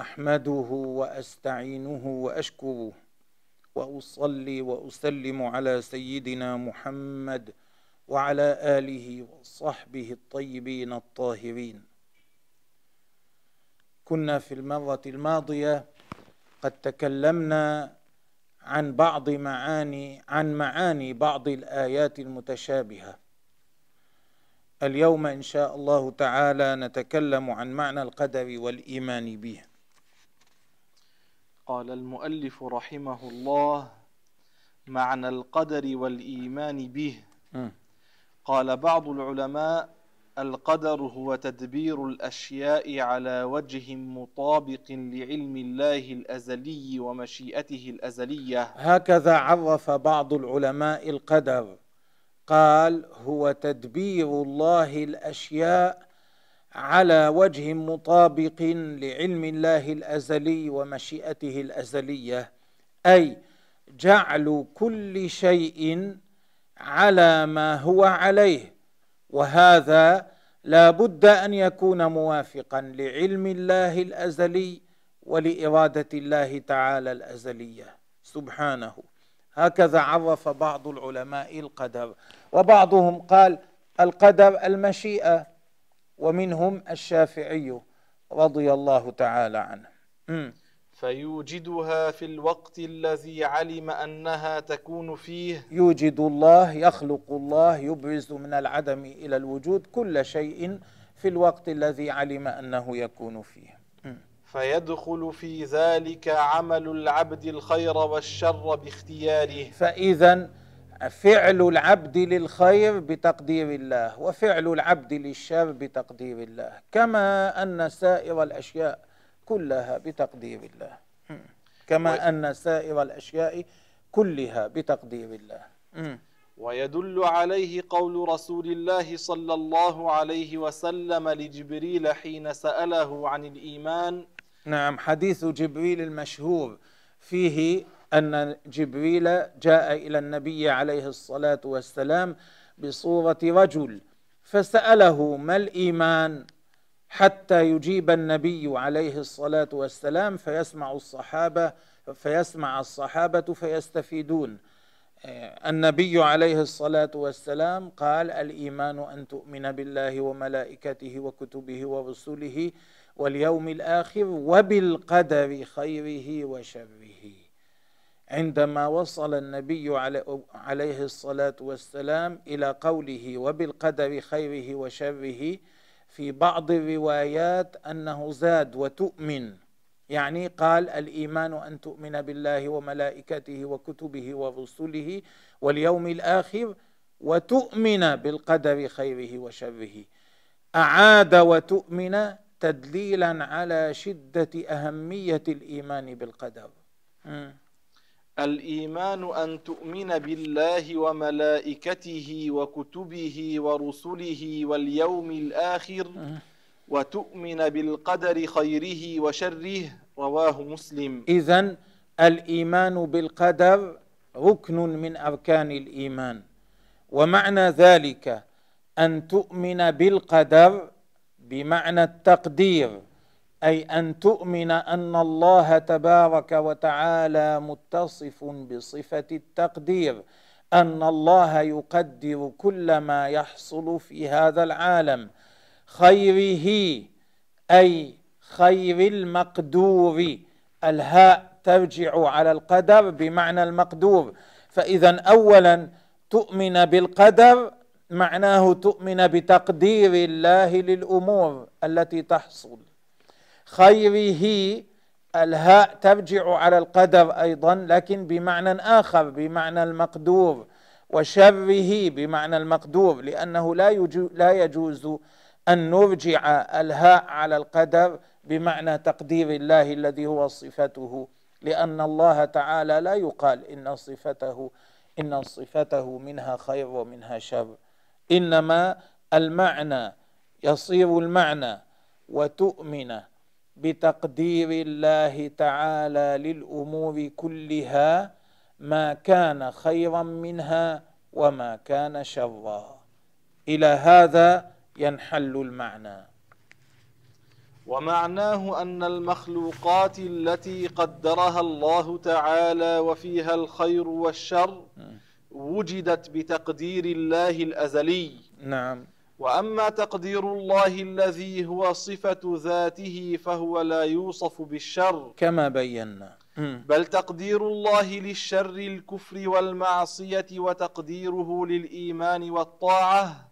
أحمده وأستعينه وأشكره وأصلي وأسلم على سيدنا محمد وعلى آله وصحبه الطيبين الطاهرين. كنا في المرة الماضية قد تكلمنا عن بعض معاني عن معاني بعض الآيات المتشابهة. اليوم إن شاء الله تعالى نتكلم عن معنى القدر والإيمان به. قال المؤلف رحمه الله معنى القدر والإيمان به. قال بعض العلماء القدر هو تدبير الأشياء على وجه مطابق لعلم الله الأزلي ومشيئته الأزلية. هكذا عرف بعض العلماء القدر. قال هو تدبير الله الأشياء على وجه مطابق لعلم الله الأزلي ومشيئته الأزلية أي جعل كل شيء على ما هو عليه وهذا لا بد أن يكون موافقا لعلم الله الأزلي ولإرادة الله تعالى الأزلية. سبحانه. هكذا عرف بعض العلماء القدر وبعضهم قال القدر المشيئة. ومنهم الشافعي رضي الله تعالى عنه م. فيوجدها في الوقت الذي علم أنها تكون فيه يوجد الله يخلق الله يبرز من العدم إلى الوجود كل شيء في الوقت الذي علم أنه يكون فيه م. فيدخل في ذلك عمل العبد الخير والشر باختياره فاذا فعل العبد للخير بتقدير الله وفعل العبد للشر بتقدير الله كما أن سائر الأشياء كلها بتقدير الله. كما أن سائر الأشياء كلها بتقدير الله. ويدل عليه قول رسول الله صلى الله عليه وسلم لجبريل حين سأله عن الإيمان. نعم حديث جبريل المشهور فيه أن جبريل جاء إلى النبي عليه الصلاة والسلام بصورة رجل فسأله ما الإيمان؟ حتى يجيب النبي عليه الصلاة والسلام فيسمع الصحابة فيسمع الصحابة فيستفيدون. النبي عليه الصلاة والسلام قال الإيمان أن تؤمن بالله وملائكته وكتبه ورسله واليوم الآخر وبالقدر خيره وشره. عندما وصل النبي عليه الصلاة والسلام إلى قوله وبالقدر خيره وشره في بعض الروايات أنه زاد وتؤمن. يعني قال الإيمان أن تؤمن بالله وملائكته وكتبه ورسله واليوم الآخر وتؤمن بالقدر خيره وشره. أعاد وتؤمن تدليلا على شدة أهمية الإيمان بالقدر. م. الإيمان أن تؤمن بالله وملائكته وكتبه ورسله واليوم الآخر وتؤمن بالقدر خيره وشره. رواه مسلم. اذا الإيمان بالقدر ركن من أركان الإيمان. ومعنى ذلك أن تؤمن بالقدر بمعنى التقدير. أي أن تؤمن أن الله تبارك وتعالى متصف بصفة التقدير أن الله يقدر كل ما يحصل في هذا العالم خيره أي خير المقدور الهاء ترجع على القدر بمعنى المقدور. فإذا اولا تؤمن بالقدر معناه تؤمن بتقدير الله للأمور التي تحصل. خيره الهاء ترجع على القدر أيضا لكن بمعنى آخر بمعنى المقدور. وشره بمعنى المقدور لأنه لا لا يجوز أن نرجع الهاء على القدر بمعنى تقدير الله الذي هو صفته. لأن الله تعالى لا يقال إن صفته إن صفته منها خير ومنها شر. إنما المعنى يصير المعنى وتؤمن بتقدير الله تعالى للأمور كلها ما كان خيرا منها وما كان شرا. إلى هذا ينحل المعنى. ومعناه أن المخلوقات التي قدرها الله تعالى وفيها الخير والشر وجدت بتقدير الله الأزلي. نعم. وأما تقدير الله الذي هو صفة ذاته فهو لا يوصف بالشر. كما بينا. بل تقدير الله للشر الكفر والمعصية وتقديره للإيمان والطاعة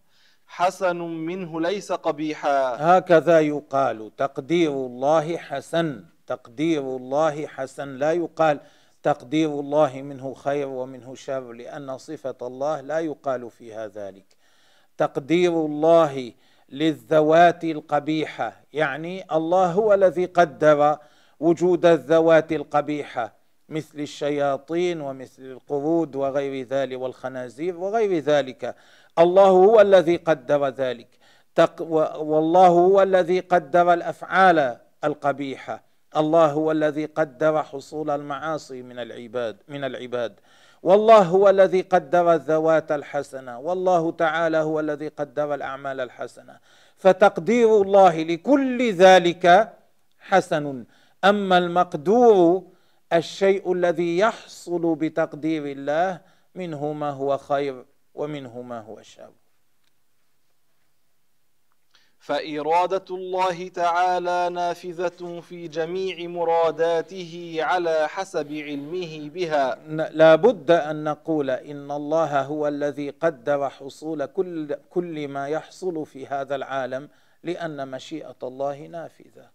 حسن منه ليس قبيحا. هكذا يقال تقدير الله حسن. تقدير الله حسن لا يقال تقدير الله منه خير ومنه شر لأن صفة الله لا يقال فيها ذلك. تقدير الله للذوات القبيحة يعني الله هو الذي قدر وجود الذوات القبيحة مثل الشياطين ومثل القرود وغير ذلك والخنازير وغير ذلك. الله هو الذي قدر ذلك. والله هو الذي قدر الأفعال القبيحة. الله هو الذي قدر حصول المعاصي من العباد من العباد. والله هو الذي قدر الذوات الحسنة. والله تعالى هو الذي قدر الأعمال الحسنة. فتقدير الله لكل ذلك حسن. أما المقدور الشيء الذي يحصل بتقدير الله منه ما هو خير ومنه ما هو شر. فإرادة الله تعالى نافذة في جميع مراداته على حسب علمه بها. لا بد أن نقول إن الله هو الذي قدر حصول كل, كل ما يحصل في هذا العالم لأن مشيئة الله نافذة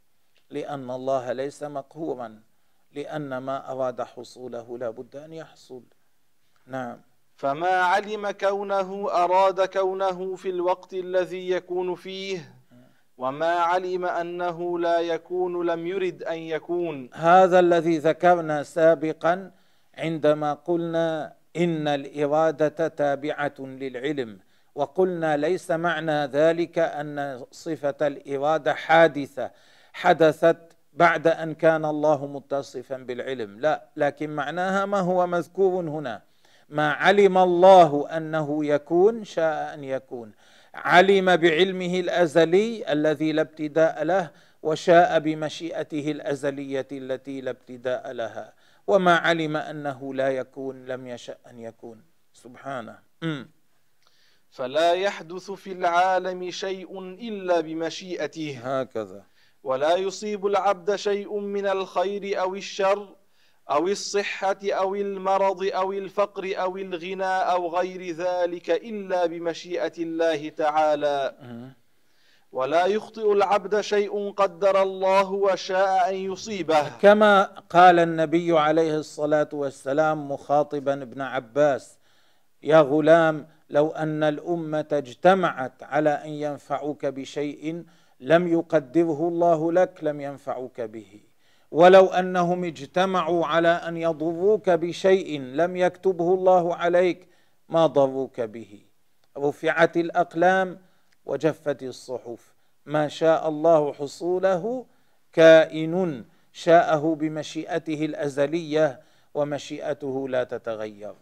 لأن الله ليس مقهورا لأن ما أراد حصوله لا بد أن يحصل. نعم. فما علم كونه أراد كونه في الوقت الذي يكون فيه؟ وما علم أنه لا يكون لم يرد أن يكون. هذا الذي ذكرنا سابقا عندما قلنا إن الإرادة تابعة للعلم وقلنا ليس معنى ذلك أن صفة الإرادة حادثة حدثت بعد أن كان الله متصفا بالعلم. لا لكن معناها ما هو مذكور هنا؟ ما علم الله أنه يكون شاء أن يكون. علم بعلمه الأزلي الذي لا ابتداء له وشاء بمشيئته الأزلية التي لا ابتداء لها. وما علم أنه لا يكون لم يشأ أن يكون. سبحانه. فلا يحدث في العالم شيء إلا بمشيئته. هكذا. ولا يصيب العبد شيء من الخير أو الشر أو الصحة أو المرض أو الفقر أو الغنى أو غير ذلك إلا بمشيئة الله تعالى. ولا يخطئ العبد شيء قدر الله وشاء أن يصيبه. كما قال النبي عليه الصلاة والسلام مخاطبا ابن عباس يا غلام لو أن الأمة اجتمعت على أن ينفعوك بشيء لم يقدره الله لك لم ينفعوك به. ولو أنهم اجتمعوا على أن يضروك بشيء لم يكتبه الله عليك ما ضروك به. رفعت الأقلام وجفت الصحف. ما شاء الله حصوله كائن شاءه بمشيئته الأزلية ومشيئته لا تتغير.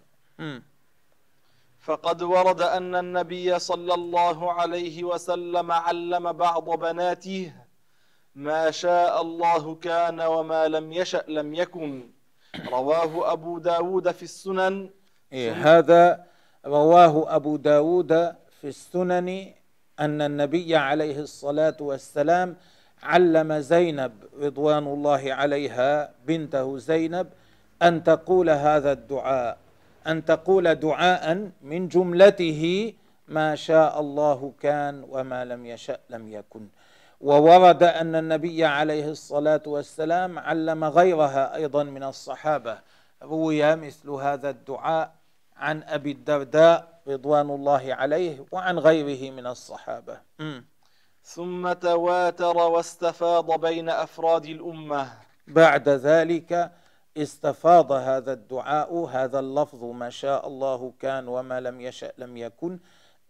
فقد ورد أن النبي صلى الله عليه وسلم علم بعض بناته ما شاء الله كان وما لم يشأ لم يكن. رواه أبو داود في السنن. إيه هذا رواه أبو داود في السنن أن النبي عليه الصلاة والسلام علم زينب رضوان الله عليها بنته زينب أن تقول هذا الدعاء أن تقول دعاء من جملته ما شاء الله كان وما لم يشأ لم يكن. وورد أن النبي عليه الصلاة والسلام علم غيرها أيضا من الصحابة. روي مثل هذا الدعاء عن أبي الدرداء رضوان الله عليه وعن غيره من الصحابة. ثم تواتر واستفاض بين أفراد الأمة. بعد ذلك استفاض هذا الدعاء هذا اللفظ ما شاء الله كان وما لم يشأ لم يكن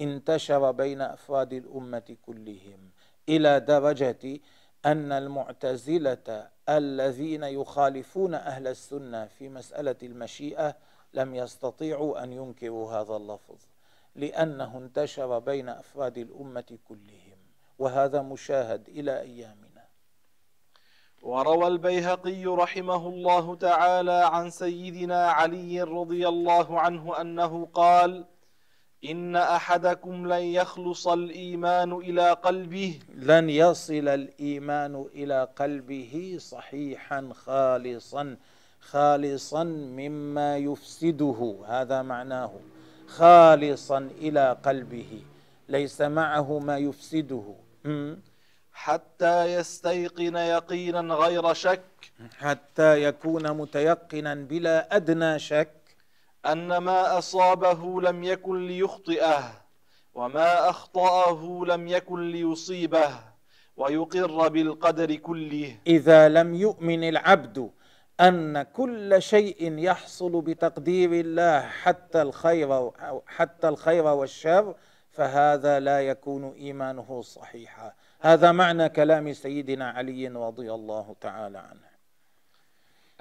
انتشر بين أفراد الأمة كلهم. إلى درجة أن المعتزلة الذين يخالفون أهل السنة في مسألة المشيئة لم يستطيعوا أن ينكروا هذا اللفظ لأنه انتشر بين أفراد الأمة كلهم وهذا مشاهد إلى أيامنا. وروى البيهقي رحمه الله تعالى عن سيدنا علي رضي الله عنه أنه قال إن أحدكم لن يخلص الإيمان إلى قلبه. لن يصل الإيمان إلى قلبه صحيحا خالصا خالصا مما يفسده. هذا معناه خالصا إلى قلبه ليس معه ما يفسده. حتى يستيقن يقينا غير شك. حتى يكون متيقنا بلا أدنى شك. أن ما أصابه لم يكن ليخطئه وما أخطأه لم يكن ليصيبه ويقر بالقدر كله. إذا لم يؤمن العبد أن كل شيء يحصل بتقدير الله حتى الخير حتى الخير والشر فهذا لا يكون إيمانه صحيحا. هذا معنى كلام سيدنا علي رضي الله تعالى عنه.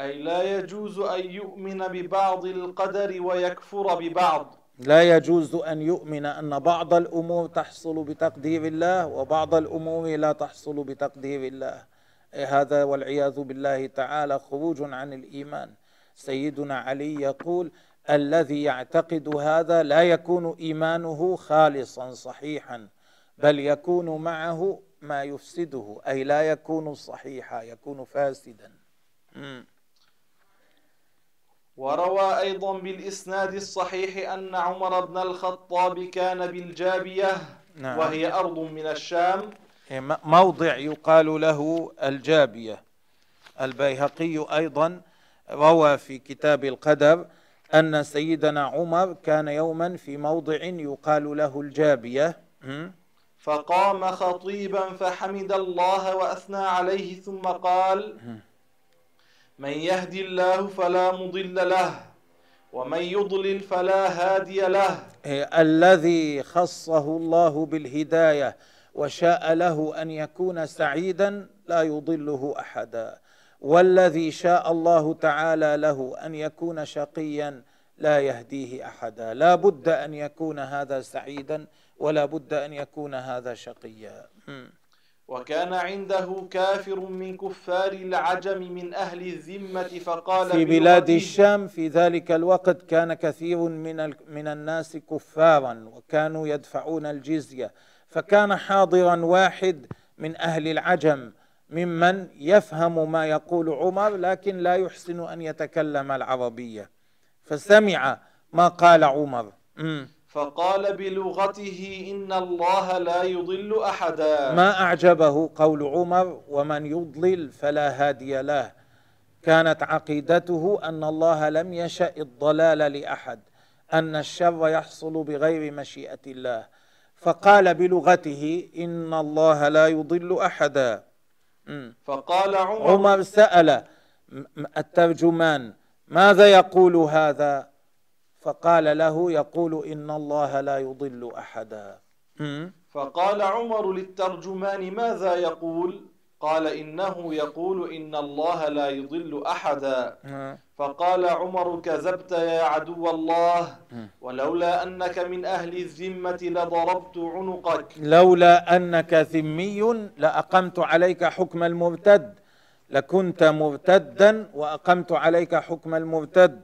أي لا يجوز أن يؤمن ببعض القدر ويكفر ببعض. لا يجوز أن يؤمن أن بعض الأمور تحصل بتقدير الله وبعض الأمور لا تحصل بتقدير الله. هذا والعياذ بالله تعالى خروج عن الإيمان. سيدنا علي يقول الذي يعتقد هذا لا يكون إيمانه خالصا صحيحا بل يكون معه ما يفسده أي لا يكون صحيحا يكون فاسدا. وروى أيضا بالإسناد الصحيح أن عمر بن الخطاب كان بالجابية نعم. وهي أرض من الشام. موضع يقال له الجابية. البيهقي أيضا روى في كتاب القدر أن سيدنا عمر كان يوما في موضع يقال له الجابية. فقام خطيبا فحمد الله وأثنى عليه ثم قال من يهدي الله فلا مضل له ومن يضلل فلا هادي له. إيه، الذي خصه الله بالهداية وشاء له أن يكون سعيدا لا يضله أحدا. والذي شاء الله تعالى له أن يكون شقيا لا يهديه أحدا. لا بد أن يكون هذا سعيدا ولا بد أن يكون هذا شقيا. وكان عنده كافر من كفار العجم من أهل الذمة فقال في بلاد الشام في ذلك الوقت كان كثير من من الناس كفارا وكانوا يدفعون الجزية. فكان حاضرا واحد من أهل العجم ممن يفهم ما يقول عمر لكن لا يحسن أن يتكلم العربية. فسمع ما قال عمر. فقال بلغته إن الله لا يضل أحدا. ما أعجبه قول عمر ومن يضلل فلا هادي له. كانت عقيدته أن الله لم يشأ الضلال لأحد أن الشر يحصل بغير مشيئة الله. فقال بلغته إن الله لا يضل أحدا. فقال عمر, عمر سأل الترجمان ماذا يقول هذا؟ فقال له يقول إن الله لا يضل أحدا. فقال عمر للترجمان ماذا يقول؟ قال إنه يقول إن الله لا يضل أحدا. فقال عمر كذبت يا عدو الله. ولولا أنك من أهل الذمة لضربت عنقك. لولا أنك ذمي لأقمت عليك حكم المرتد. لكنت مرتدا وأقمت عليك حكم المرتد.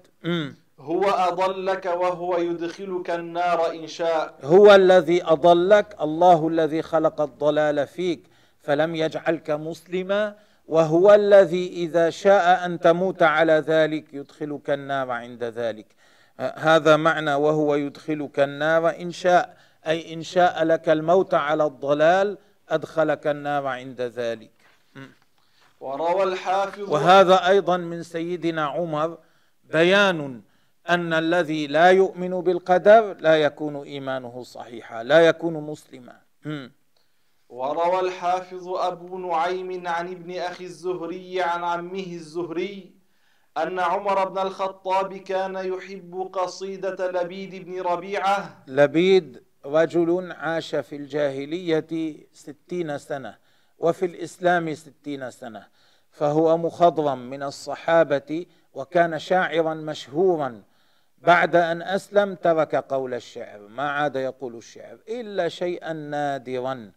هو أضلك وهو يدخلك النار إن شاء. هو الذي أضلك الله الذي خلق الضلال فيك فلم يجعلك مسلما وهو الذي إذا شاء أن تموت على ذلك يدخلك النار عند ذلك. هذا معنى وهو يدخلك النار إن شاء أي إن شاء لك الموت على الضلال أدخلك النار عند ذلك. وروى الحافظ وهذا أيضا من سيدنا عمر بيان أن الذي لا يؤمن بالقدر لا يكون إيمانه صحيحا لا يكون مسلما. وروى الحافظ أبو نعيم عن ابن أخي الزهري عن عمه الزهري أن عمر بن الخطاب كان يحب قصيدة لبيد بن ربيعة. لبيد رجل عاش في الجاهلية ستين سنة وفي الإسلام ستين سنة فهو مخضرم من الصحابة وكان شاعرا مشهورا بعد أن أسلم ترك قول الشعر ما عاد يقول الشعر إلا شيئا نادرا.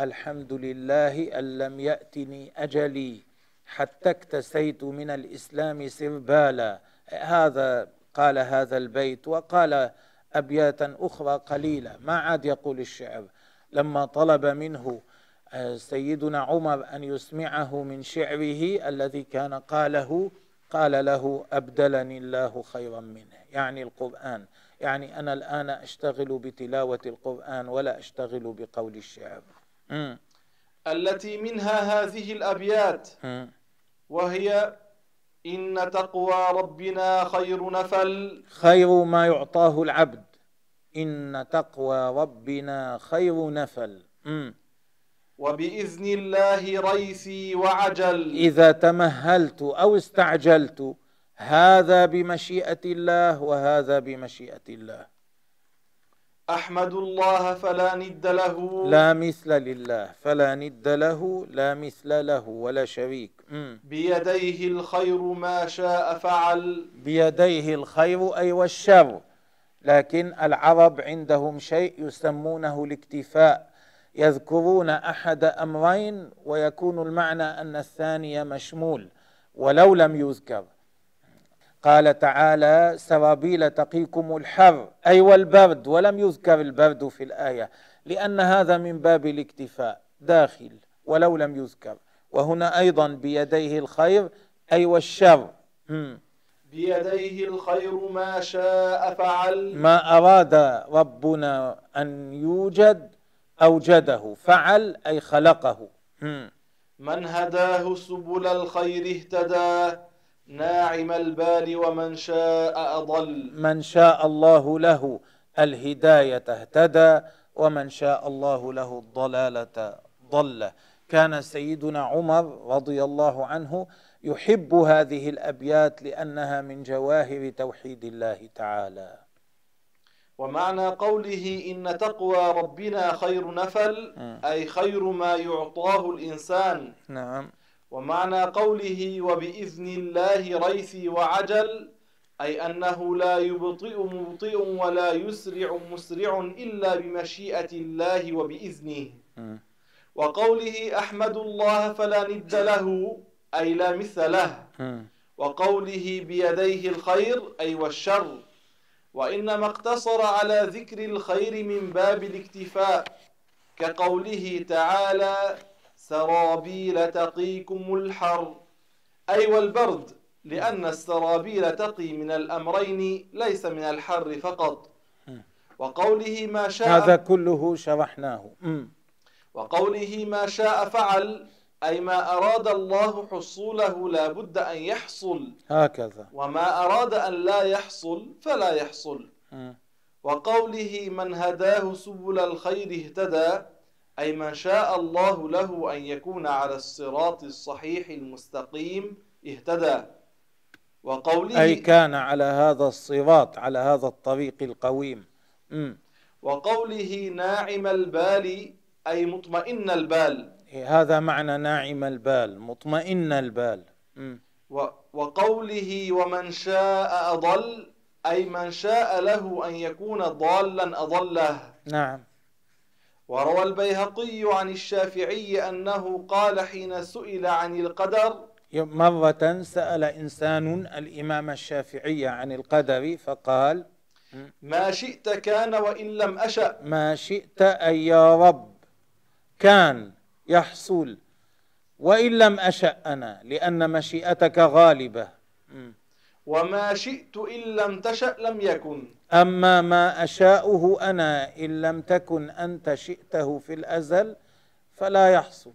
الحمد لله أن لم يأتني أجلي حتى اكتسيت من الإسلام سربالا. هذا قال هذا البيت وقال أبياتا أخرى قليلة ما عاد يقول الشعر. لما طلب منه آه، سيدنا عمر أن يسمعه من شعره الذي كان قاله قال له أبدلني الله خيرا منه يعني القرآن يعني أنا الآن أشتغل بتلاوة القرآن ولا أشتغل بقول الشعر م. التي منها هذه الأبيات م. وهي إن تقوى ربنا خير نفل خير ما يعطاه العبد إن تقوى ربنا خير نفل م. وبإذن الله ريثي وعجل. إذا تمهلت أو استعجلت هذا بمشيئة الله وهذا بمشيئة الله. أحمد الله فلا ند له. لا مثل لله فلا ند له لا مثل له ولا شريك. م. بيديه الخير ما شاء فعل. بيديه الخير أي والشر. لكن العرب عندهم شيء يسمونه الاكتفاء. يذكرون أحد أمرين ويكون المعنى أن الثاني مشمول ولو لم يذكر. قال تعالى سرابيل تقيكم الحر أي والبرد ولم يذكر البرد في الآية لأن هذا من باب الاكتفاء داخل ولو لم يذكر. وهنا أيضا بيديه الخير أي والشر. بيديه الخير ما شاء فعل. ما أراد ربنا أن يوجد أوجده فعل أي خلقه. من هداه سبل الخير اهتدى ناعم البال ومن شاء أضل. من شاء الله له الهداية اهتدى ومن شاء الله له الضلالة ضل. كان سيدنا عمر رضي الله عنه يحب هذه الأبيات لأنها من جواهر توحيد الله تعالى. ومعنى قوله إن تقوى ربنا خير نفل أي خير ما يعطاه الإنسان. نعم. ومعنى قوله وبإذن الله ريثي وعجل أي أنه لا يبطئ مبطئ ولا يسرع مسرع إلا بمشيئة الله وبإذنه. وقوله أحمد الله فلا ند له أي لا مثل له. وقوله بيديه الخير أي والشر. وإنما اقتصر على ذكر الخير من باب الاكتفاء كقوله تعالى سرابيل تقيكم الحر أي والبرد لأن السرابيل تقي من الأمرين ليس من الحر فقط. وقوله ما شاء هذا كله شرحناه. وقوله ما شاء فعل أي ما أراد الله حصوله لا بد أن يحصل. هكذا. وما أراد أن لا يحصل فلا يحصل. وقوله من هداه سبل الخير اهتدى أي من شاء الله له أن يكون على الصراط الصحيح المستقيم اهتدى. وقوله أي كان على هذا الصراط على هذا الطريق القويم. م. وقوله ناعم البال أي مطمئن البال. هذا معنى ناعم البال مطمئن البال. م. وقوله ومن شاء أضل أي من شاء له أن يكون ضالا أضله. نعم. وروى البيهقي عن الشافعي أنه قال حين سئل عن القدر مرة سأل إنسان الإمام الشافعي عن القدر فقال ما شئت كان وإن لم أشأ. ما شئت أي يا رب كان. يحصل وإن لم أشأ أنا لأن مشيئتك غالبة. وما شئت إن لم تشأ لم يكن. أما ما أشاؤه أنا إن لم تكن أنت شئته في الأزل فلا يحصل.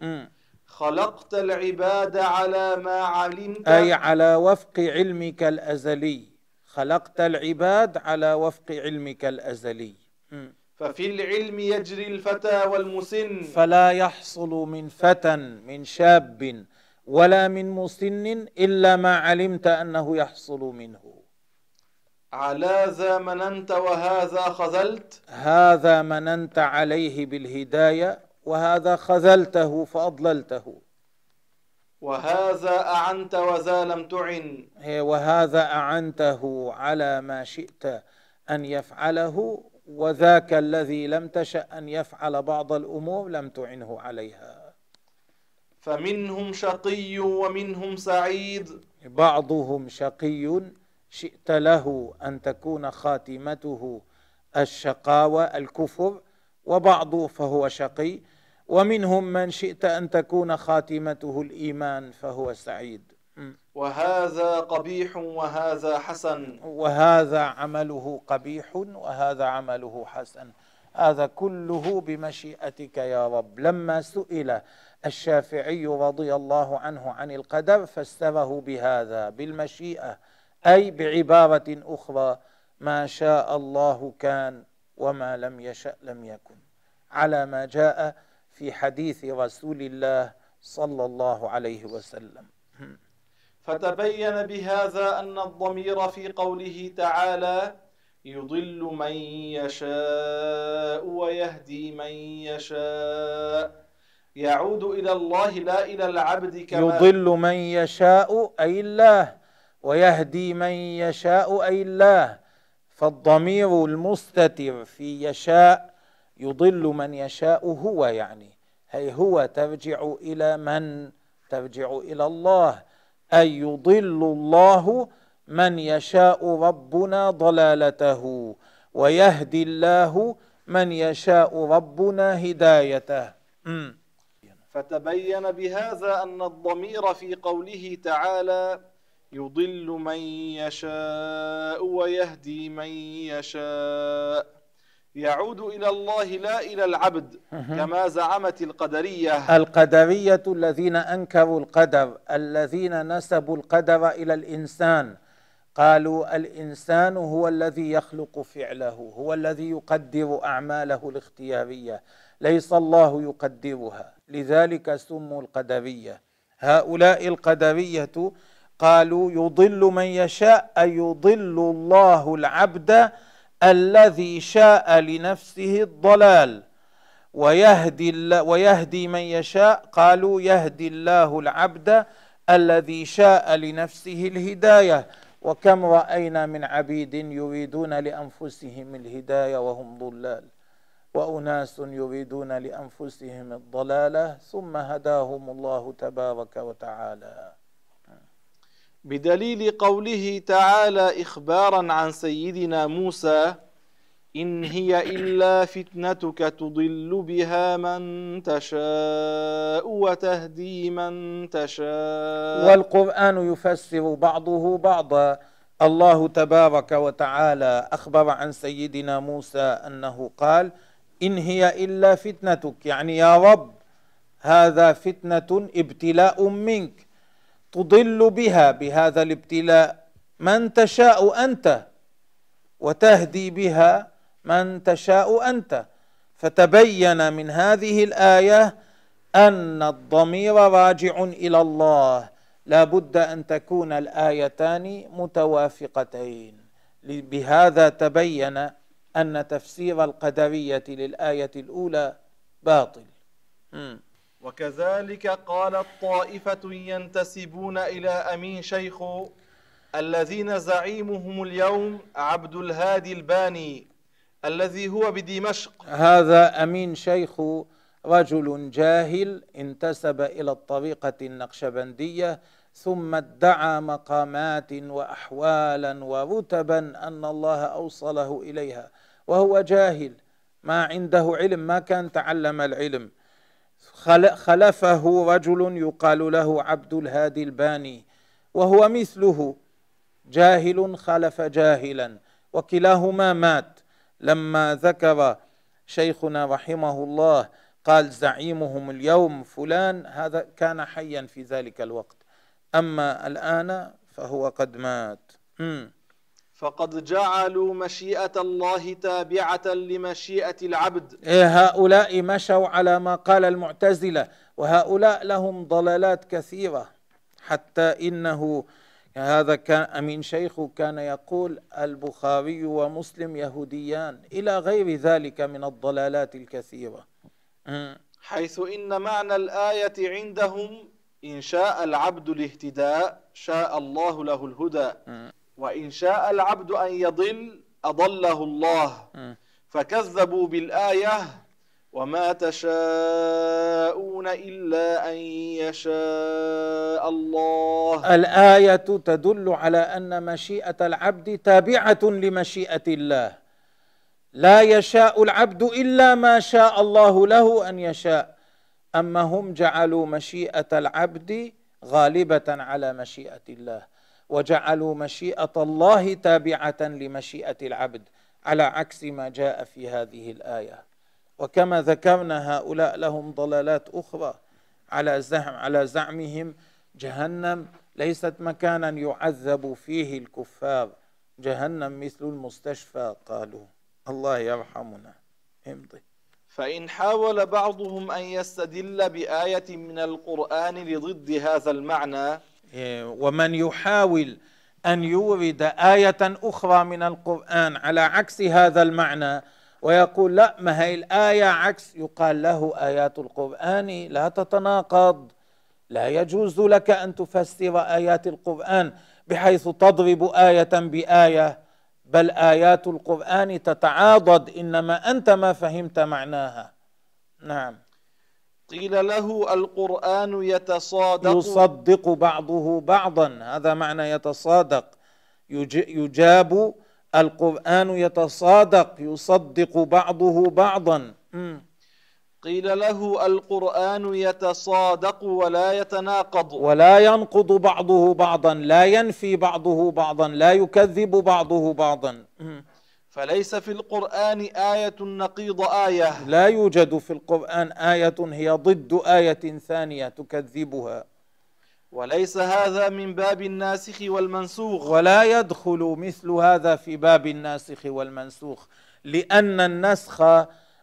م. خلقت العباد على ما علمت. أي على وفق علمك الأزلي. خلقت العباد على وفق علمك الأزلي. م. ففي العلم يجري الفتى والمسن. فلا يحصل من فتى من شاب ولا من مسن إلا ما علمت أنه يحصل منه. على ذا مننت وهذا خذلت. هذا مننت عليه بالهداية وهذا خذلته فأضللته. وهذا أعنت وذا لم تعن. وهذا أعنته على ما شئت أن يفعله وذاك الذي لم تشأ أن يفعل بعض الأمور لم تعنه عليها. فمنهم شقي ومنهم سعيد. بعضهم شقي شئت له أن تكون خاتمته الشقاوة الكفر وبعض فهو شقي ومنهم من شئت أن تكون خاتمته الإيمان فهو سعيد. وهذا قبيح وهذا حسن. وهذا عمله قبيح وهذا عمله حسن. هذا كله بمشيئتك يا رب. لما سئل الشافعي رضي الله عنه عن القدر فسره بهذا بالمشيئة أي بعبارة أخرى ما شاء الله كان وما لم يشأ لم يكن. على ما جاء في حديث رسول الله صلى الله عليه وسلم. فتبين بهذا أن الضمير في قوله تعالى يضل من يشاء ويهدي من يشاء. يعود إلى الله لا إلى العبد كما يضل من يشاء أي الله ويهدي من يشاء أي الله. فالضمير المستتر في يشاء يضل من يشاء هو يعني هي هو ترجع إلى من؟ ترجع إلى الله. أي يضل الله من يشاء ربنا ضلالته ويهدي الله من يشاء ربنا هدايته. فتبين بهذا أن الضمير في قوله تعالى يضل من يشاء ويهدي من يشاء. يعود إلى الله لا إلى العبد كما زعمت القدرية. القدرية الذين أنكروا القدر الذين نسبوا القدر إلى الإنسان. قالوا الإنسان هو الذي يخلق فعله هو الذي يقدر أعماله الاختيارية ليس الله يقدرها. لذلك سموا القدرية. هؤلاء القدرية قالوا يضل من يشاء أي يضل الله العبد الذي شاء لنفسه الضلال. ويهدي, ويهدي من يشاء. قالوا يهدي الله العبد الذي شاء لنفسه الهداية. وكم رأينا من عبيد يريدون لأنفسهم الهداية وهم ضلال. وأناس يريدون لأنفسهم الضلالة. ثم هداهم الله تبارك وتعالى. بدليل قوله تعالى إخبارا عن سيدنا موسى إن هي إلا فتنتك تضل بها من تشاء وتهدي من تشاء. والقرآن يفسر بعضه بعضا. الله تبارك وتعالى أخبر عن سيدنا موسى أنه قال إن هي إلا فتنتك. يعني يا رب هذا فتنة ابتلاء منك. تضل بها بهذا الابتلاء. من تشاء أنت وتهدي بها من تشاء أنت. فتبين من هذه الآية أن الضمير راجع إلى الله. لا بد أن تكون الآيتان متوافقتين. بهذا تبين أن تفسير القدرية للآية الأولى باطل. وكذلك قالت طائفة ينتسبون إلى أمين شيخ الذين زعيمهم اليوم عبد الهادي الباني الذي هو بدمشق. هذا أمين شيخ رجل جاهل انتسب إلى الطريقة النقشبندية ثم ادعى مقامات وأحوالا ورتبا أن الله أوصله إليها وهو جاهل. ما عنده علم ما كان تعلم العلم. خلفه رجل يقال له عبد الهادي الباني وهو مثله. جاهل خلف جاهلا وكلاهما مات. لما ذكر شيخنا رحمه الله قال زعيمهم اليوم فلان هذا كان حيا في ذلك الوقت. أما الآن فهو قد مات. فقد جعلوا مشيئة الله تابعة لمشيئة العبد. إيه هؤلاء مشوا على ما قال المعتزلة وهؤلاء لهم ضلالات كثيرة. حتى إنه هذا كان أمين شيخ كان يقول البخاري ومسلم يهوديان إلى غير ذلك من الضلالات الكثيرة. حيث إن معنى الآية عندهم إن شاء العبد الاهتداء شاء الله له الهدى. وإن شاء العبد أن يضل أضله الله. فكذبوا بالآية وما تشاءون إلا أن يشاء الله. الآية تدل على أن مشيئة العبد تابعة لمشيئة الله. لا يشاء العبد إلا ما شاء الله له أن يشاء. أما هم جعلوا مشيئة العبد غالبة على مشيئة الله. وجعلوا مشيئة الله تابعة لمشيئة العبد على عكس ما جاء في هذه الآية. وكما ذكرنا هؤلاء لهم ضلالات أخرى على زعم على زعمهم جهنم ليست مكانا يعذب فيه الكفار. جهنم مثل المستشفى قالوا. الله يرحمنا. امضي. فإن حاول بعضهم أن يستدل بآية من القرآن لضد هذا المعنى ومن يحاول أن يورد آية أخرى من القرآن على عكس هذا المعنى ويقول لا ما هي الآية؟ عكس يقال له آيات القرآن لا تتناقض لا يجوز لك أن تفسر آيات القرآن بحيث تضرب آية بآية بل آيات القرآن تتعاضد إنما أنت ما فهمت معناها. نعم. قيل له القرآن يتصادق. يصدق بعضه بعضا. هذا معنى يتصادق. يجاب القرآن يتصادق يصدق بعضه بعضا. قيل له القرآن يتصادق ولا يتناقض. ولا ينقض بعضه بعضا. لا ينفي بعضه بعضا. لا يكذب بعضه بعضا. فليس في القرآن آية نقيض آية. لا يوجد في القرآن آية هي ضد آية ثانية تكذبها. وليس هذا من باب الناسخ والمنسوخ. ولا يدخل مثل هذا في باب الناسخ والمنسوخ لأن النسخ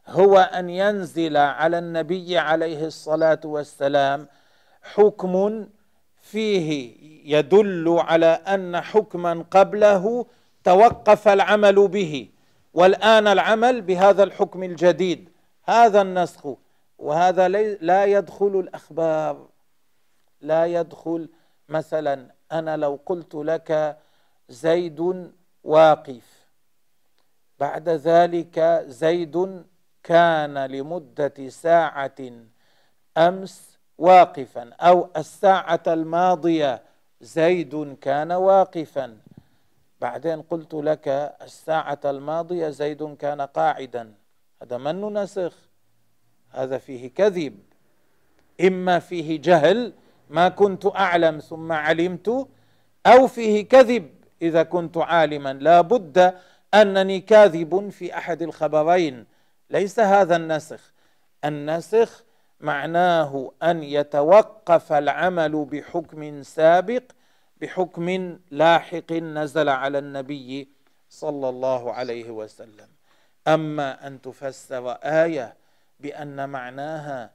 هو أن ينزل على النبي عليه الصلاة والسلام حكم فيه يدل على أن حكما قبله توقف العمل به والآن العمل بهذا الحكم الجديد. هذا النسخ وهذا لا يدخل الأخبار. لا يدخل. مثلا أنا لو قلت لك زيد واقف بعد ذلك زيد كان لمدة ساعة أمس واقفا أو الساعة الماضية زيد كان واقفا. بعدين قلت لك الساعة الماضية زيد كان قاعدا. هذا من نسخ؟ هذا فيه كذب. إما فيه جهل ما كنت أعلم ثم علمت أو فيه كذب إذا كنت عالما. لا بد أنني كاذب في أحد الخبرين. ليس هذا النسخ. النسخ معناه أن يتوقف العمل بحكم سابق بحكم لاحق نزل على النبي صلى الله عليه وسلم. أما أن تفسر آية بأن معناها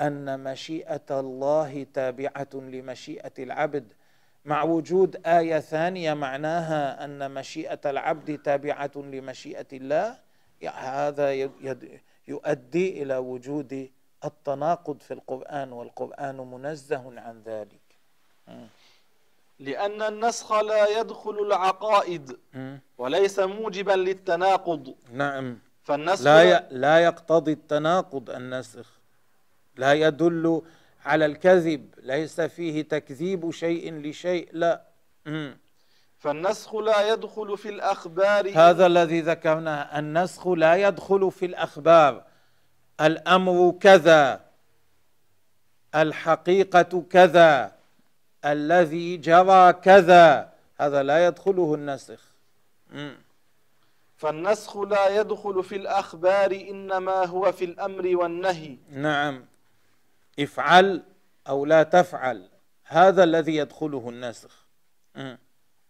أن مشيئة الله تابعة لمشيئة العبد مع وجود آية ثانية معناها أن مشيئة العبد تابعة لمشيئة الله هذا يؤدي إلى وجود التناقض في القرآن والقرآن منزه عن ذلك. لأن النسخ لا يدخل العقائد وليس موجبا للتناقض. نعم. فالنسخ لا لا يقتضي التناقض النسخ. لا يدل على الكذب ليس فيه تكذيب شيء لشيء لا. فالنسخ لا يدخل في الأخبار هذا الذي ذكرناه النسخ لا يدخل في الأخبار. الأمر كذا الحقيقة كذا. الذي جرى كذا. هذا لا يدخله النسخ. فالنسخ لا يدخل في الأخبار إنما هو في الأمر والنهي. نعم. افعل أو لا تفعل. هذا الذي يدخله النسخ.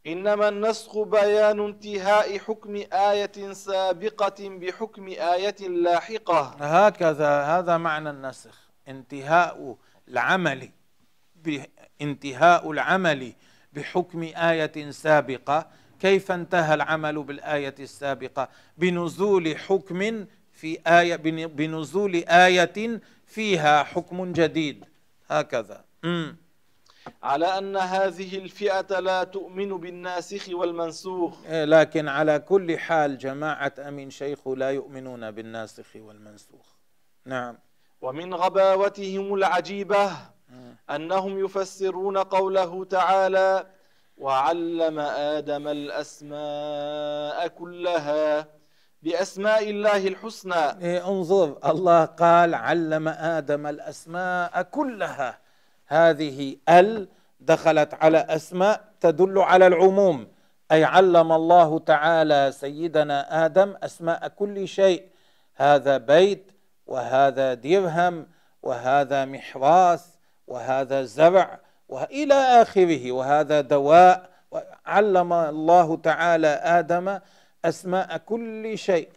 إنما النسخ بيان انتهاء حكم آية سابقة بحكم آية لاحقة. هكذا هذا معنى النسخ. انتهاء العمل انتهاء العمل بحكم آية سابقة. كيف انتهى العمل بالآية السابقة؟ بنزول حكم في آية بنزول آية فيها حكم جديد. هكذا. م. على أن هذه الفئة لا تؤمن بالناسخ والمنسوخ. إيه، لكن على كل حال جماعة أمين شيخ لا يؤمنون بالناسخ والمنسوخ. نعم. ومن غباوتهم العجيبة أنهم يفسرون قوله تعالى وعلم آدم الأسماء كلها بأسماء الله الحسنى. إيه انظر الله قال علم آدم الأسماء كلها. هذه ال دخلت على أسماء تدل على العموم. أي علم الله تعالى سيدنا آدم أسماء كل شيء. هذا بيت وهذا درهم وهذا محراث وهذا زرع والى آخره وهذا دواء علم الله تعالى آدم أسماء كل شيء.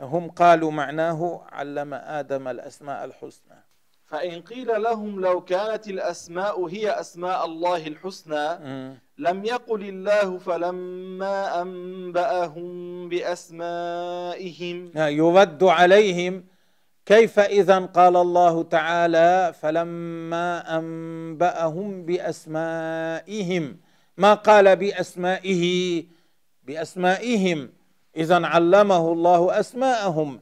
هم قالوا معناه علم آدم الأسماء الحسنى. فإن قيل لهم لو كانت الأسماء هي أسماء الله الحسنى لم يقل الله فلما أنبأهم بأسمائهم. يرد عليهم كيف إذا قال الله تعالى فلما أنبأهم بأسمائهم ما قال بأسمائه؟ بأسمائهم. إذا علمه الله أسماءهم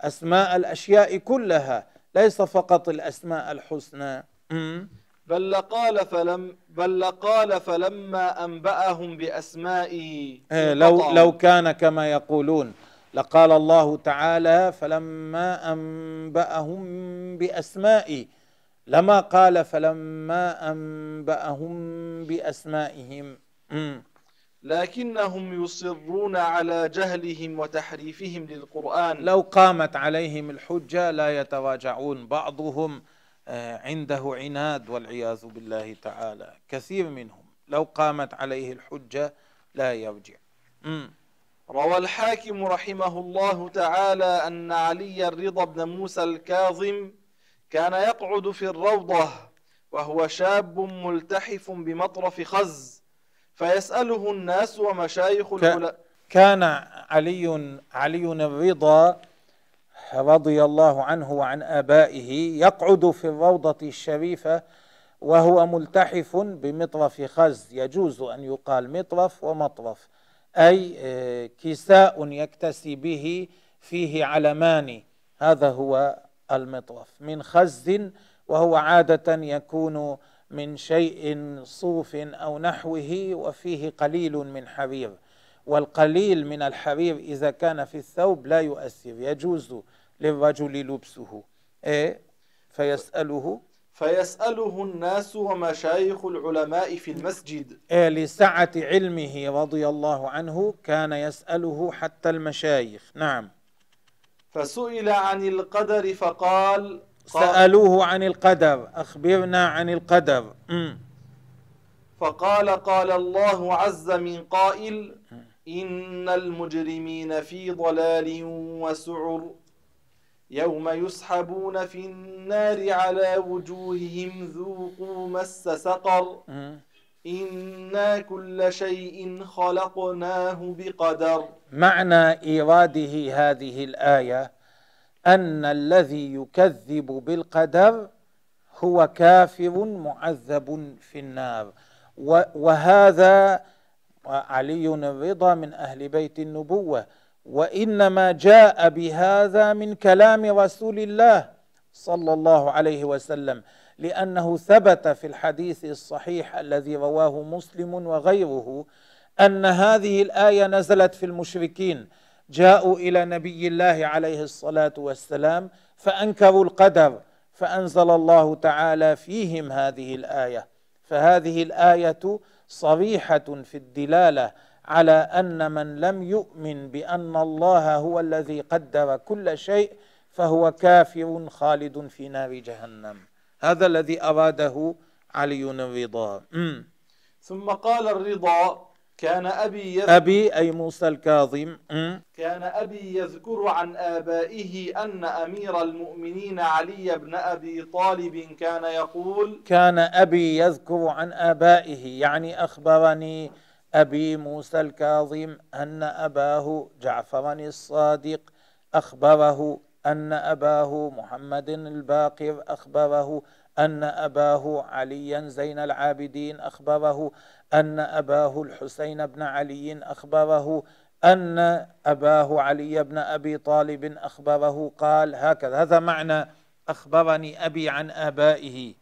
أسماء الأشياء كلها ليس فقط الأسماء الحسنى. بل قال فلم بل قال فلما أنبأهم بأسمائه. إيه، لو لو كان كما يقولون. لقال الله تعالى فلما أنبأهم بأسمائي لما قال فلما أنبأهم بأسمائهم. لكنهم يصرون على جهلهم وتحريفهم للقرآن. لو قامت عليهم الحجة لا يتراجعون. بعضهم آه، عنده عناد والعياذ بالله تعالى. كثير منهم لو قامت عليه الحجة لا يرجع. روى الحاكم رحمه الله تعالى أن علي الرضا بن موسى الكاظم كان يقعد في الروضة وهو شاب ملتحف بمطرف خز فيسأله الناس ومشايخ العلماء. كان علي علي الرضا رضي الله عنه وعن آبائه يقعد في الروضة الشريفة وهو ملتحف بمطرف خز يجوز أن يقال مطرف ومطرف. أي آه، كساء يكتسي به فيه علمان. هذا هو المطرف من خز وهو عادة يكون من شيء صوف أو نحوه وفيه قليل من حرير والقليل من الحرير إذا كان في الثوب لا يؤثر يجوز للرجل لبسه. إيه؟ فيسأله فيسأله الناس ومشايخ العلماء في المسجد. إيه لسعة علمه رضي الله عنه كان يسأله حتى المشايخ. نعم. فسئل عن القدر فقال سألوه عن القدر أخبرنا عن القدر. م. فقال قال الله عز من قائل إن المجرمين في ضلال وسعر. يوم يسحبون في النار على وجوههم ذوقوا مس سقر. إنا كل شيء خلقناه بقدر. معنى إيراده هذه الآية أن الذي يكذب بالقدر هو كافر معذب في النار. وهذا علي الرضا من أهل بيت النبوة. وإنما جاء بهذا من كلام رسول الله صلى الله عليه وسلم لأنه ثبت في الحديث الصحيح الذي رواه مسلم وغيره أن هذه الآية نزلت في المشركين جاءوا إلى نبي الله عليه الصلاة والسلام فأنكروا القدر فأنزل الله تعالى فيهم هذه الآية. فهذه الآية صريحة في الدلالة على أن من لم يؤمن بأن الله هو الذي قدر كل شيء فهو كافر خالد في نار جهنم. هذا الذي أراده علي الرضا ثم قال الرضا كان أبي يذكر أبي أي موسى الكاظم. كان أبي يذكر عن آبائه أن أمير المؤمنين علي بن أبي طالب كان يقول كان أبي يذكر عن آبائه يعني أخبرني أبي موسى الكاظم أن أباه جعفر الصادق أخبره أن أباه محمد الباقر أخبره أن أباه عليا زين العابدين أخبره أن أباه الحسين بن علي أخبره أن أباه علي بن أبي طالب أخبره قال هكذا هذا معنى أخبرني أبي عن آبائه?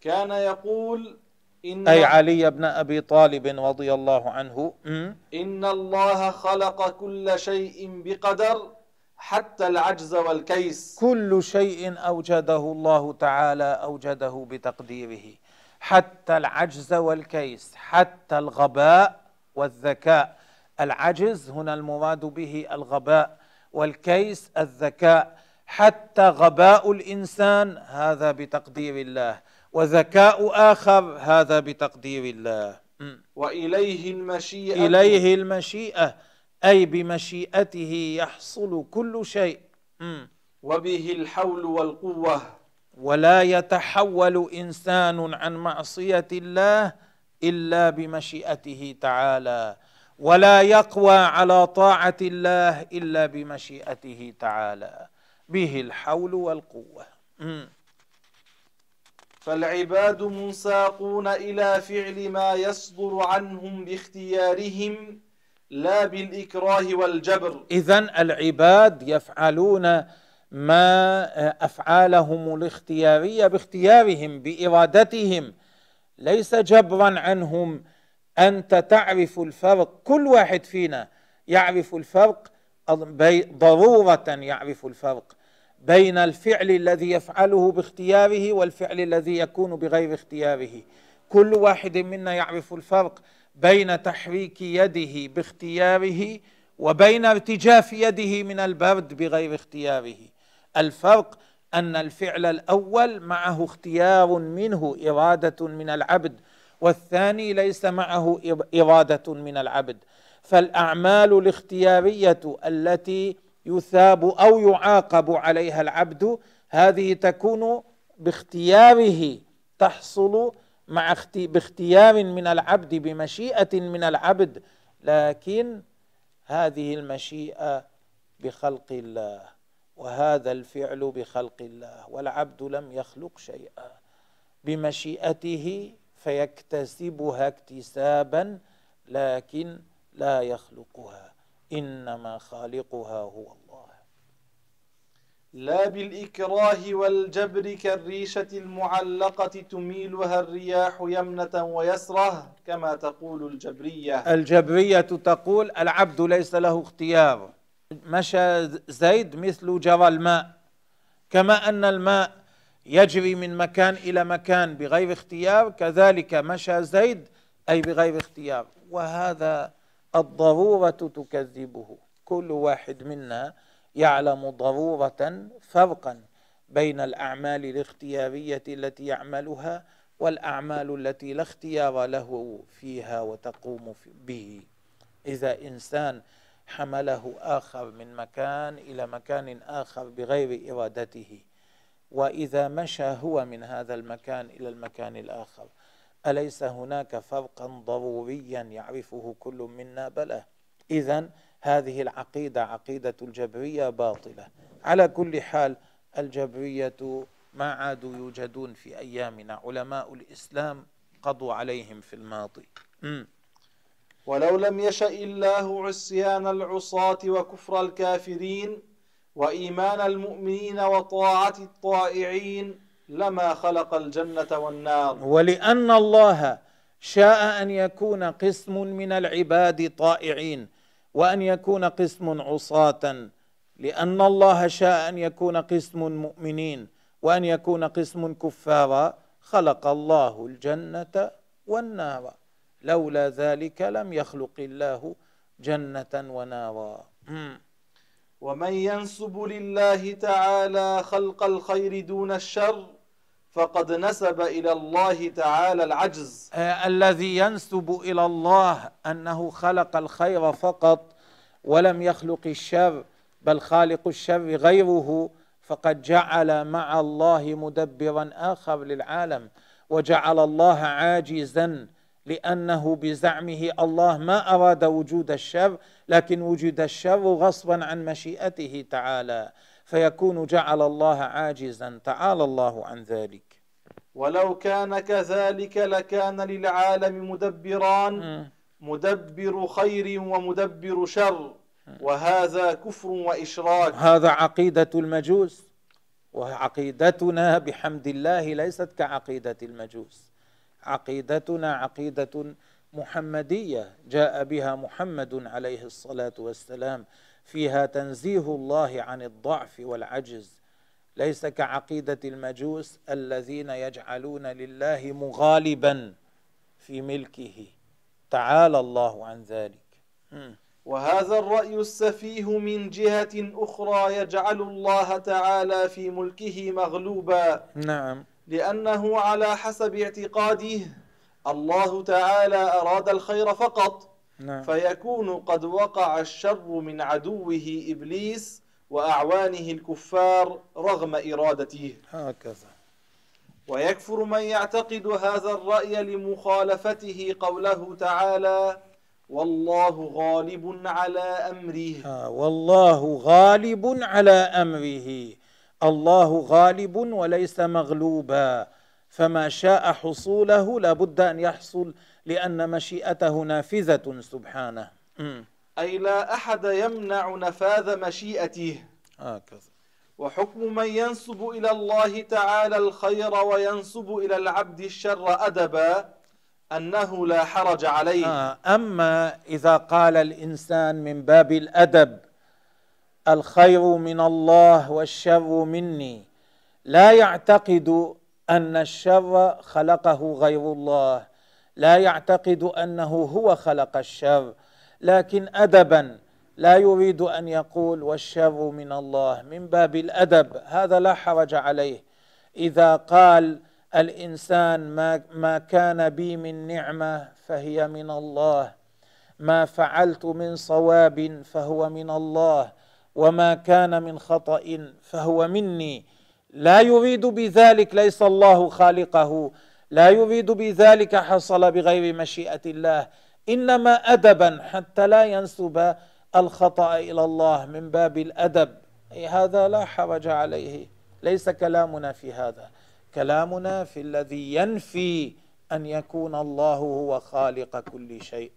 كان يقول إن, أي علي بن أبي طالب رضي الله عنه. م? إن الله خلق كل شيء بقدر حتى العجز والكيس. كل شيء أوجده الله تعالى أوجده بتقديره. حتى العجز والكيس حتى الغباء والذكاء. العجز هنا المراد به الغباء والكيس الذكاء. حتى غباء الإنسان هذا بتقدير الله. وذكاء آخر هذا بتقدير الله. وإليه المشيئة. إليه المشيئة أي بمشيئته يحصل كل شيء. وبه الحول والقوة. ولا يتحول إنسان عن معصية الله إلا بمشيئته تعالى. ولا يقوى على طاعة الله إلا بمشيئته تعالى. به الحول والقوة. فالعباد منساقون إلى فعل ما يصدر عنهم باختيارهم لا بالإكراه والجبر. إذا العباد يفعلون ما أفعالهم الاختيارية باختيارهم بإرادتهم. ليس جبرا عنهم. أنت تعرف الفرق. كل واحد فينا يعرف الفرق. ضرورة يعرف الفرق. بين الفعل الذي يفعله باختياره والفعل الذي يكون بغير اختياره. كل واحد منا يعرف الفرق بين تحريك يده باختياره وبين ارتجاف يده من البرد بغير اختياره. الفرق أن الفعل الأول معه اختيار منه إرادة من العبد والثاني ليس معه إرادة من العبد. فالأعمال الاختيارية التي يثاب أو يعاقب عليها العبد هذه تكون باختياره تحصل مع أختي باختيار من العبد بمشيئة من العبد. لكن هذه المشيئة بخلق الله وهذا الفعل بخلق الله والعبد لم يخلق شيئا. بمشيئته فيكتسبها اكتسابا لكن لا يخلقها. إنما خالقها هو الله. لا بالإكراه والجبر كالريشة المعلقة تميلها الرياح يمنة ويسرة كما تقول الجبرية. الجبرية تقول العبد ليس له اختيار. مشى زيد مثل جرى الماء. كما أن الماء يجري من مكان إلى مكان بغير اختيار كذلك مشى زيد أي بغير اختيار. وهذا الضرورة تكذبه. كل واحد منا يعلم ضرورة فرقا بين الأعمال الاختيارية التي يعملها والأعمال التي لا اختيار له فيها وتقوم به. إذا إنسان حمله آخر من مكان إلى مكان آخر بغير إرادته وإذا مشى هو من هذا المكان إلى المكان الآخر أليس هناك فرقا ضروريا يعرفه كل منا؟ بلى. اذا هذه العقيدة عقيدة الجبرية باطلة. على كل حال الجبرية ما عادوا يوجدون في أيامنا علماء الإسلام قضوا عليهم في الماضي. م. ولو لم يشأ الله عصيان العصاة وكفر الكافرين وإيمان المؤمنين وطاعة الطائعين لما خلق الجنة والنار. ولأن الله شاء أن يكون قسم من العباد طائعين وأن يكون قسم عصاة. لأن الله شاء أن يكون قسم مؤمنين وأن يكون قسم كفارا خلق الله الجنة والنار. لولا ذلك لم يخلق الله جنة ونارا. ومن ينسب لله تعالى خلق الخير دون الشر فقد نسب إلى الله تعالى العجز. آه، الذي ينسب إلى الله أنه خلق الخير فقط ولم يخلق الشر بل خالق الشر غيره فقد جعل مع الله مدبرا آخر للعالم وجعل الله عاجزا لأنه بزعمه الله ما أراد وجود الشر لكن وجد الشر غصبا عن مشيئته تعالى. فيكون جعل الله عاجزا تعالى الله عن ذلك. ولو كان كذلك لكان للعالم مدبران. مدبر خير ومدبر شر. وهذا كفر وإشراك. هذا عقيدة المجوس. وعقيدتنا بحمد الله ليست كعقيدة المجوس. عقيدتنا عقيدة محمدية. جاء بها محمد عليه الصلاة والسلام. فيها تنزيه الله عن الضعف والعجز. ليس كعقيدة المجوس الذين يجعلون لله مغالبا في ملكه. تعالى الله عن ذلك. وهذا الرأي السفيه من جهة أخرى يجعل الله تعالى في ملكه مغلوبا. نعم. لأنه على حسب اعتقاده الله تعالى أراد الخير فقط. نعم. فيكون قد وقع الشر من عدوه إبليس وأعوانه الكفار رغم إرادته. هكذا. ويكفر من يعتقد هذا الرأي لمخالفته قوله تعالى والله غالب على أمره. آه والله غالب على أمره. الله غالب وليس مغلوبا. فما شاء حصوله لابد أن يحصل لأن مشيئته نافذة سبحانه. أي لا أحد يمنع نفاذ مشيئته. هكذا. وحكم من ينسب إلى الله تعالى الخير وينسب إلى العبد الشر أدبا أنه لا حرج عليه. آه أما إذا قال الإنسان من باب الأدب الخير من الله والشر مني لا يعتقد أن الشر خلقه غير الله. لا يعتقد أنه هو خلق الشر لكن ادبا لا يريد أن يقول والشر من الله من باب الأدب هذا لا حرج عليه. إذا قال الإنسان ما ما كان بي من نعمة فهي من الله ما فعلت من صواب فهو من الله وما كان من خطأ فهو مني لا يريد بذلك ليس الله خالقه. لا يريد بذلك حصل بغير مشيئة الله. إنما ادبا حتى لا ينسب الخطأ إلى الله من باب الأدب. أي هذا لا حرج عليه. ليس كلامنا في هذا. كلامنا في الذي ينفي أن يكون الله هو خالق كل شيء.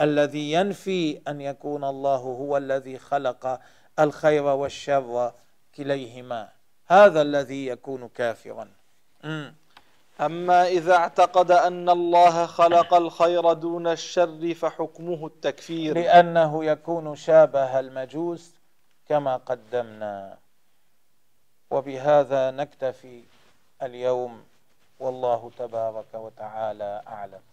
الذي ينفي أن يكون الله هو الذي خلق الخير والشر كليهما. هذا الذي يكون كافرا. أما إذا اعتقد أن الله خلق الخير دون الشر فحكمه التكفير. لأنه يكون شابه المجوس كما قدمنا. وبهذا نكتفي اليوم. والله تبارك وتعالى أعلم.